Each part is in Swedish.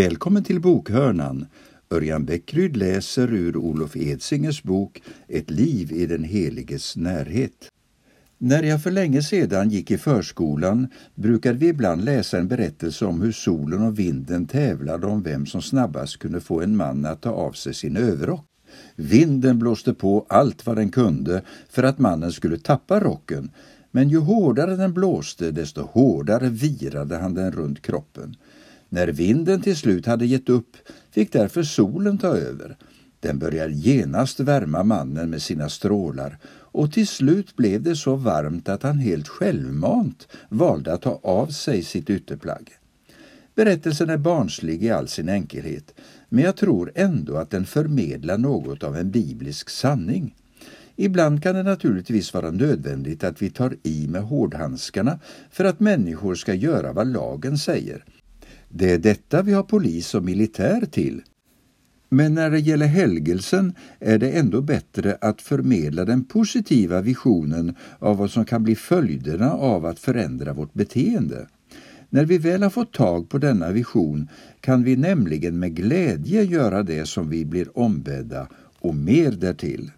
Välkommen till bokhörnan. Örjan Bäckryd läser ur Olof Edsingers bok Ett liv i den heliges närhet. När jag för länge sedan gick i förskolan brukade vi ibland läsa en berättelse om hur solen och vinden tävlade om vem som snabbast kunde få en man att ta av sig sin överrock. Vinden blåste på allt vad den kunde för att mannen skulle tappa rocken, men ju hårdare den blåste desto hårdare virade han den runt kroppen. När vinden till slut hade gett upp fick därför solen ta över. Den började genast värma mannen med sina strålar och till slut blev det så varmt att han helt självmant valde att ta av sig sitt ytterplagg. Berättelsen är barnslig i all sin enkelhet, men jag tror ändå att den förmedlar något av en biblisk sanning. Ibland kan det naturligtvis vara nödvändigt att vi tar i med hårdhandskarna för att människor ska göra vad lagen säger. Det är detta vi har polis och militär till. Men när det gäller helgelsen är det ändå bättre att förmedla den positiva visionen av vad som kan bli följderna av att förändra vårt beteende. När vi väl har fått tag på denna vision kan vi nämligen med glädje göra det som vi blir ombedda och mer därtill.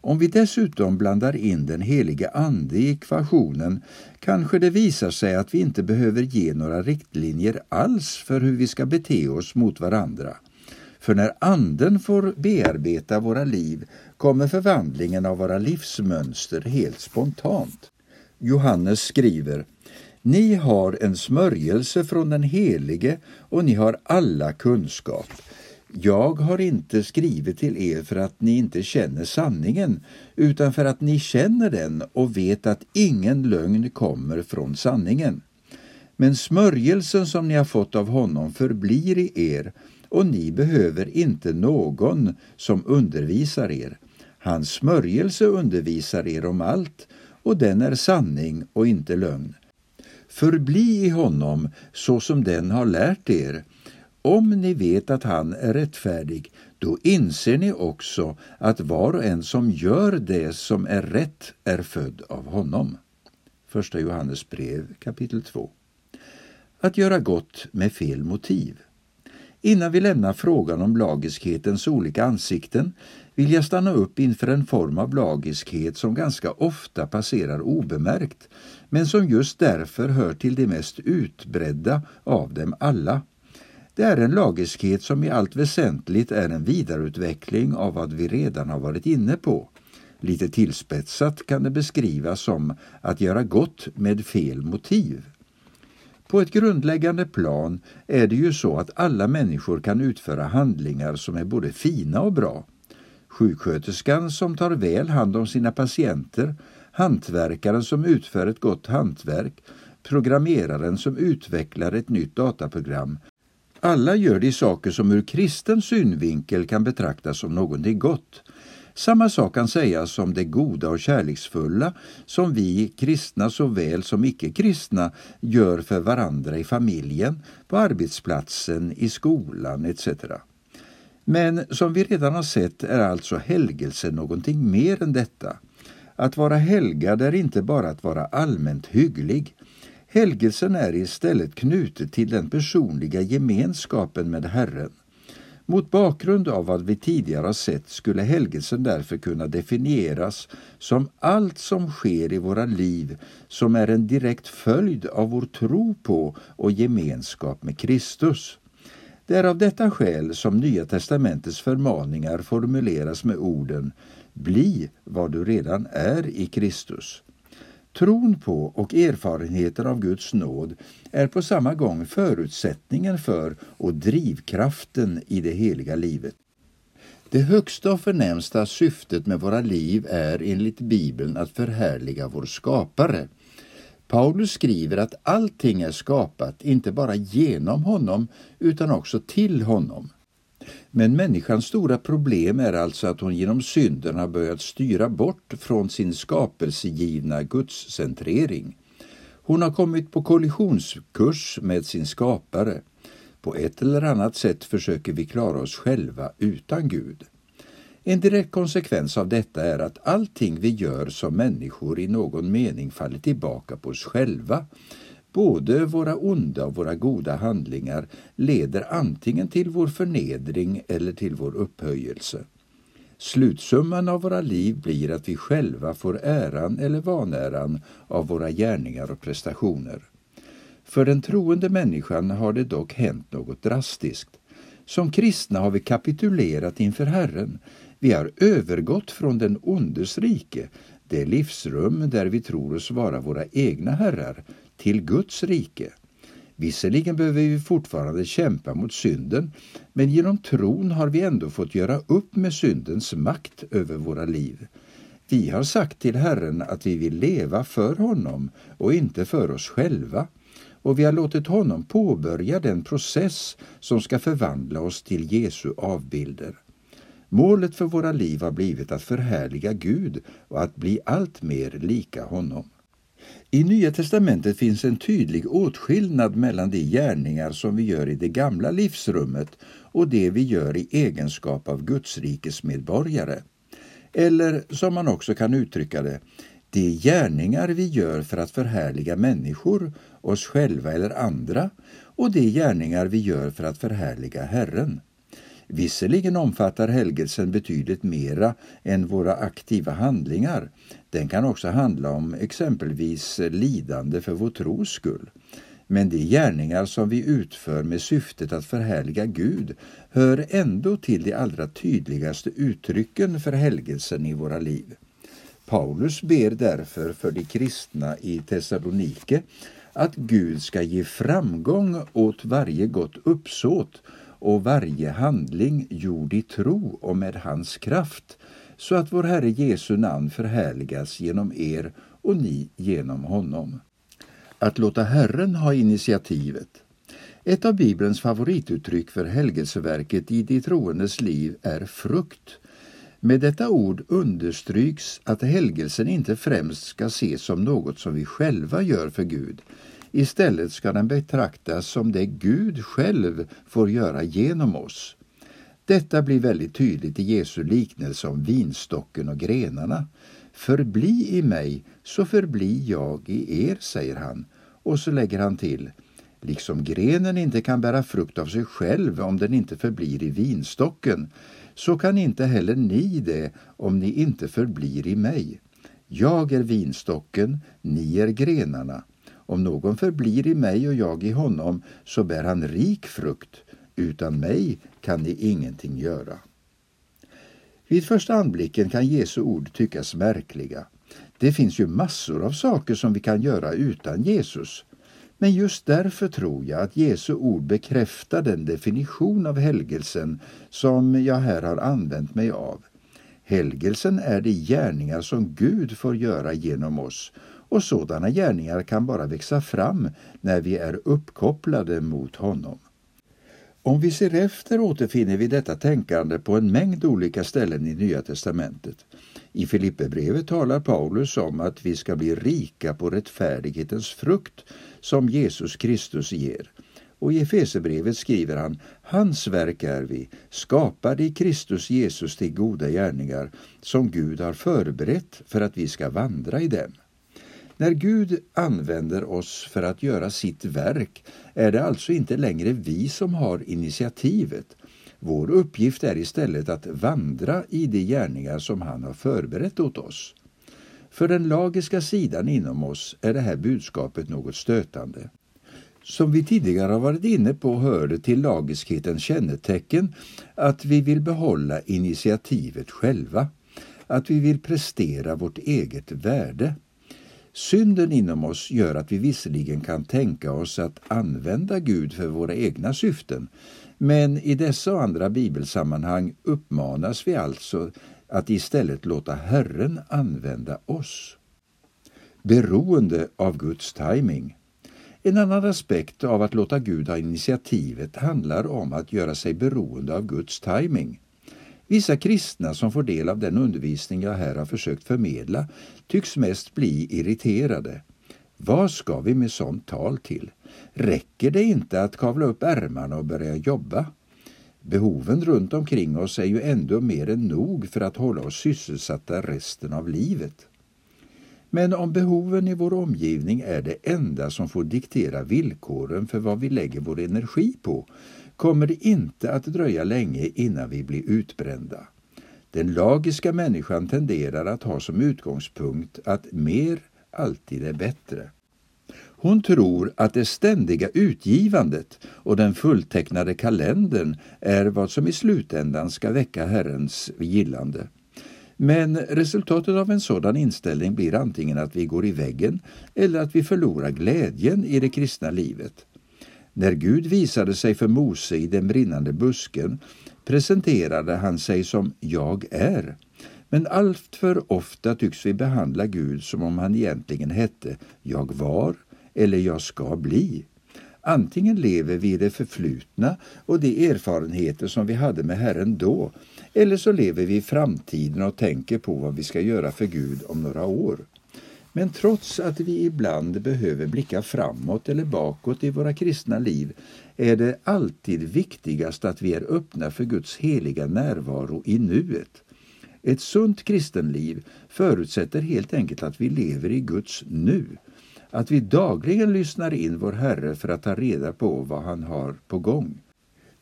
Om vi dessutom blandar in den helige Ande i ekvationen kanske det visar sig att vi inte behöver ge några riktlinjer alls för hur vi ska bete oss mot varandra. För när Anden får bearbeta våra liv kommer förvandlingen av våra livsmönster helt spontant. Johannes skriver Ni har en smörjelse från den Helige och ni har alla kunskap. Jag har inte skrivit till er för att ni inte känner sanningen, utan för att ni känner den och vet att ingen lögn kommer från sanningen. Men smörjelsen som ni har fått av honom förblir i er, och ni behöver inte någon som undervisar er. Hans smörjelse undervisar er om allt, och den är sanning och inte lögn. Förbli i honom så som den har lärt er, om ni vet att han är rättfärdig, då inser ni också att var och en som gör det som är rätt är född av honom. Första Johannes brev kapitel 2. Att göra gott med fel motiv. Innan vi lämnar frågan om lagiskhetens olika ansikten vill jag stanna upp inför en form av lagiskhet som ganska ofta passerar obemärkt, men som just därför hör till de mest utbredda av dem alla. Det är en lagiskhet som i allt väsentligt är en vidareutveckling av vad vi redan har varit inne på. Lite tillspetsat kan det beskrivas som att göra gott med fel motiv. På ett grundläggande plan är det ju så att alla människor kan utföra handlingar som är både fina och bra. Sjuksköterskan som tar väl hand om sina patienter, hantverkaren som utför ett gott hantverk, programmeraren som utvecklar ett nytt dataprogram alla gör de saker som ur kristen synvinkel kan betraktas som någonting gott. Samma sak kan sägas om det goda och kärleksfulla som vi kristna såväl som icke-kristna gör för varandra i familjen, på arbetsplatsen, i skolan etc. Men som vi redan har sett är alltså helgelse någonting mer än detta. Att vara helgad är inte bara att vara allmänt hygglig. Helgelsen är istället knutet till den personliga gemenskapen med Herren. Mot bakgrund av vad vi tidigare har sett skulle helgelsen därför kunna definieras som allt som sker i våra liv som är en direkt följd av vår tro på och gemenskap med Kristus. Det är av detta skäl som Nya testamentets förmaningar formuleras med orden Bli vad du redan är i Kristus. Tron på och erfarenheten av Guds nåd är på samma gång förutsättningen för och drivkraften i det heliga livet. Det högsta och förnämsta syftet med våra liv är enligt Bibeln att förhärliga vår skapare. Paulus skriver att allting är skapat inte bara genom honom utan också till honom. Men människans stora problem är alltså att hon genom synden har börjat styra bort från sin skapelsegivna gudscentrering. Hon har kommit på kollisionskurs med sin skapare. På ett eller annat sätt försöker vi klara oss själva utan Gud. En direkt konsekvens av detta är att allting vi gör som människor i någon mening faller tillbaka på oss själva både våra onda och våra goda handlingar leder antingen till vår förnedring eller till vår upphöjelse. Slutsumman av våra liv blir att vi själva får äran eller vanäran av våra gärningar och prestationer. För den troende människan har det dock hänt något drastiskt. Som kristna har vi kapitulerat inför Herren. Vi har övergått från den ondes rike, det livsrum där vi tror oss vara våra egna herrar, till Guds rike. Visserligen behöver vi fortfarande kämpa mot synden, men genom tron har vi ändå fått göra upp med syndens makt över våra liv. Vi har sagt till Herren att vi vill leva för honom och inte för oss själva och vi har låtit honom påbörja den process som ska förvandla oss till Jesu avbilder. Målet för våra liv har blivit att förhärliga Gud och att bli allt mer lika honom. I Nya testamentet finns en tydlig åtskillnad mellan de gärningar som vi gör i det gamla livsrummet och det vi gör i egenskap av Gudsrikes medborgare. Eller som man också kan uttrycka det, de gärningar vi gör för att förhärliga människor, oss själva eller andra och de gärningar vi gör för att förhärliga Herren. Visserligen omfattar helgelsen betydligt mera än våra aktiva handlingar. Den kan också handla om exempelvis lidande för vår tros skull. Men de gärningar som vi utför med syftet att förhärliga Gud hör ändå till de allra tydligaste uttrycken för helgelsen i våra liv. Paulus ber därför för de kristna i Thessalonike att Gud ska ge framgång åt varje gott uppsåt och varje handling gjord i tro och med hans kraft, så att vår Herre Jesu namn förhärligas genom er och ni genom honom. Att låta Herren ha initiativet. Ett av Bibelns favorituttryck för helgelseverket i de troendes liv är frukt. Med detta ord understryks att helgelsen inte främst ska ses som något som vi själva gör för Gud, Istället ska den betraktas som det Gud själv får göra genom oss. Detta blir väldigt tydligt i Jesu liknelse om vinstocken och grenarna. Förbli i mig, så förbli jag i er, säger han. Och så lägger han till, liksom grenen inte kan bära frukt av sig själv om den inte förblir i vinstocken, så kan inte heller ni det om ni inte förblir i mig. Jag är vinstocken, ni är grenarna. Om någon förblir i mig och jag i honom, så bär han rik frukt. Utan mig kan ni ingenting göra. Vid första anblicken kan Jesu ord tyckas märkliga. Det finns ju massor av saker som vi kan göra utan Jesus. Men just därför tror jag att Jesu ord bekräftar den definition av helgelsen som jag här har använt mig av. Helgelsen är de gärningar som Gud får göra genom oss och sådana gärningar kan bara växa fram när vi är uppkopplade mot honom. Om vi ser efter återfinner vi detta tänkande på en mängd olika ställen i Nya testamentet. I Filipperbrevet talar Paulus om att vi ska bli rika på rättfärdighetens frukt som Jesus Kristus ger. Och i Efesebrevet skriver han Hans verk är vi, skapade i Kristus Jesus till goda gärningar som Gud har förberett för att vi ska vandra i dem. När Gud använder oss för att göra sitt verk är det alltså inte längre vi som har initiativet. Vår uppgift är istället att vandra i de gärningar som han har förberett åt oss. För den lagiska sidan inom oss är det här budskapet något stötande. Som vi tidigare har varit inne på hör det till lagiskhetens kännetecken att vi vill behålla initiativet själva, att vi vill prestera vårt eget värde. Synden inom oss gör att vi visserligen kan tänka oss att använda Gud för våra egna syften, men i dessa och andra bibelsammanhang uppmanas vi alltså att istället låta Herren använda oss. Beroende av Guds timing. En annan aspekt av att låta Gud ha initiativet handlar om att göra sig beroende av Guds timing. Vissa kristna som får del av den undervisning jag här har försökt förmedla tycks mest bli irriterade. Vad ska vi med sånt tal till? Räcker det inte att kavla upp ärmarna och börja jobba? Behoven runt omkring oss är ju ändå mer än nog för att hålla oss sysselsatta resten av livet. Men om behoven i vår omgivning är det enda som får diktera villkoren för vad vi lägger vår energi på kommer det inte att dröja länge innan vi blir utbrända. Den lagiska människan tenderar att ha som utgångspunkt att mer alltid är bättre. Hon tror att det ständiga utgivandet och den fulltecknade kalendern är vad som i slutändan ska väcka Herrens gillande. Men resultatet av en sådan inställning blir antingen att vi går i väggen eller att vi förlorar glädjen i det kristna livet. När Gud visade sig för Mose i den brinnande busken presenterade han sig som Jag är. Men alltför ofta tycks vi behandla Gud som om han egentligen hette Jag var eller Jag ska bli. Antingen lever vi i det förflutna och de erfarenheter som vi hade med Herren då, eller så lever vi i framtiden och tänker på vad vi ska göra för Gud om några år. Men trots att vi ibland behöver blicka framåt eller bakåt i våra kristna liv är det alltid viktigast att vi är öppna för Guds heliga närvaro i nuet. Ett sunt kristenliv förutsätter helt enkelt att vi lever i Guds nu, att vi dagligen lyssnar in vår Herre för att ta reda på vad han har på gång.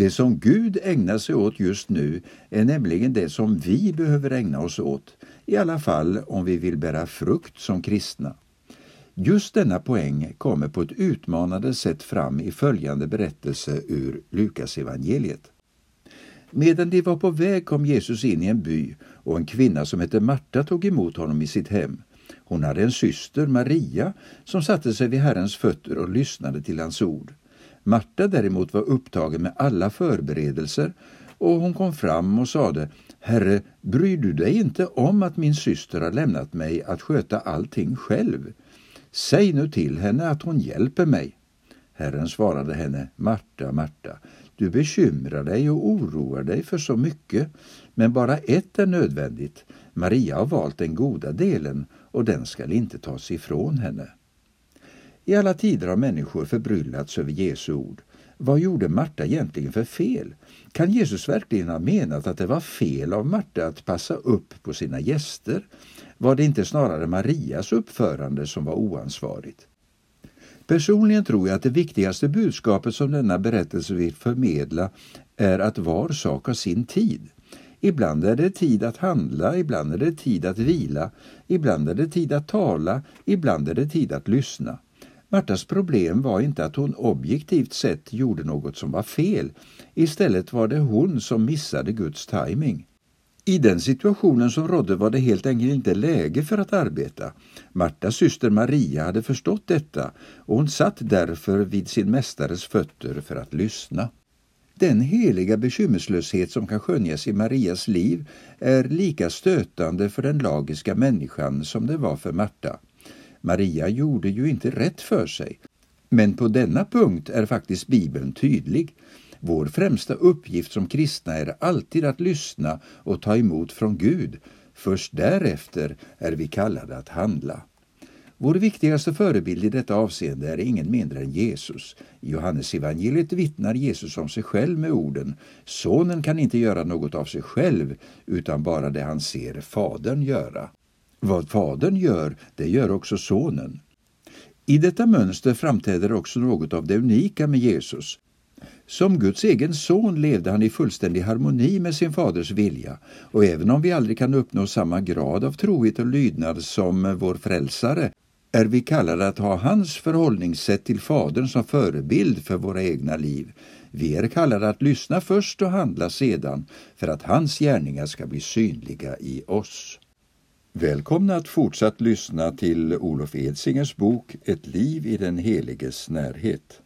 Det som Gud ägnar sig åt just nu är nämligen det som vi behöver ägna oss åt, i alla fall om vi vill bära frukt som kristna. Just denna poäng kommer på ett utmanande sätt fram i följande berättelse ur Lukasevangeliet. Medan de var på väg kom Jesus in i en by och en kvinna som hette Marta tog emot honom i sitt hem. Hon hade en syster, Maria, som satte sig vid Herrens fötter och lyssnade till hans ord. Marta däremot var upptagen med alla förberedelser och hon kom fram och sade Herre, bryr du dig inte om att min syster har lämnat mig att sköta allting själv? Säg nu till henne att hon hjälper mig. Herren svarade henne, Marta, Marta, du bekymrar dig och oroar dig för så mycket, men bara ett är nödvändigt. Maria har valt den goda delen och den skall inte tas ifrån henne. I alla tider har människor förbryllats över Jesu ord. Vad gjorde Marta egentligen för fel? Kan Jesus verkligen ha menat att det var fel av Marta att passa upp på sina gäster? Var det inte snarare Marias uppförande som var oansvarigt? Personligen tror jag att det viktigaste budskapet som denna berättelse vill förmedla är att var sak har sin tid. Ibland är det tid att handla, ibland är det tid att vila, ibland är det tid att tala, ibland är det tid att lyssna. Martas problem var inte att hon objektivt sett gjorde något som var fel. Istället var det hon som missade Guds timing. I den situationen som rådde var det helt enkelt inte läge för att arbeta. Martas syster Maria hade förstått detta och hon satt därför vid sin mästares fötter för att lyssna. Den heliga bekymmerslöshet som kan skönjas i Marias liv är lika stötande för den lagiska människan som det var för Marta. Maria gjorde ju inte rätt för sig. Men på denna punkt är faktiskt Bibeln tydlig. Vår främsta uppgift som kristna är alltid att lyssna och ta emot från Gud. Först därefter är vi kallade att handla. Vår viktigaste förebild i detta avseende är ingen mindre än Jesus. I Johannesevangeliet vittnar Jesus om sig själv med orden Sonen kan inte göra något av sig själv utan bara det han ser Fadern göra. Vad Fadern gör, det gör också Sonen. I detta mönster framträder också något av det unika med Jesus. Som Guds egen son levde han i fullständig harmoni med sin faders vilja och även om vi aldrig kan uppnå samma grad av trohet och lydnad som vår frälsare är vi kallade att ha hans förhållningssätt till Fadern som förebild för våra egna liv. Vi är kallade att lyssna först och handla sedan för att hans gärningar ska bli synliga i oss. Välkomna att fortsatt lyssna till Olof Edsingers bok Ett liv i den heliges närhet.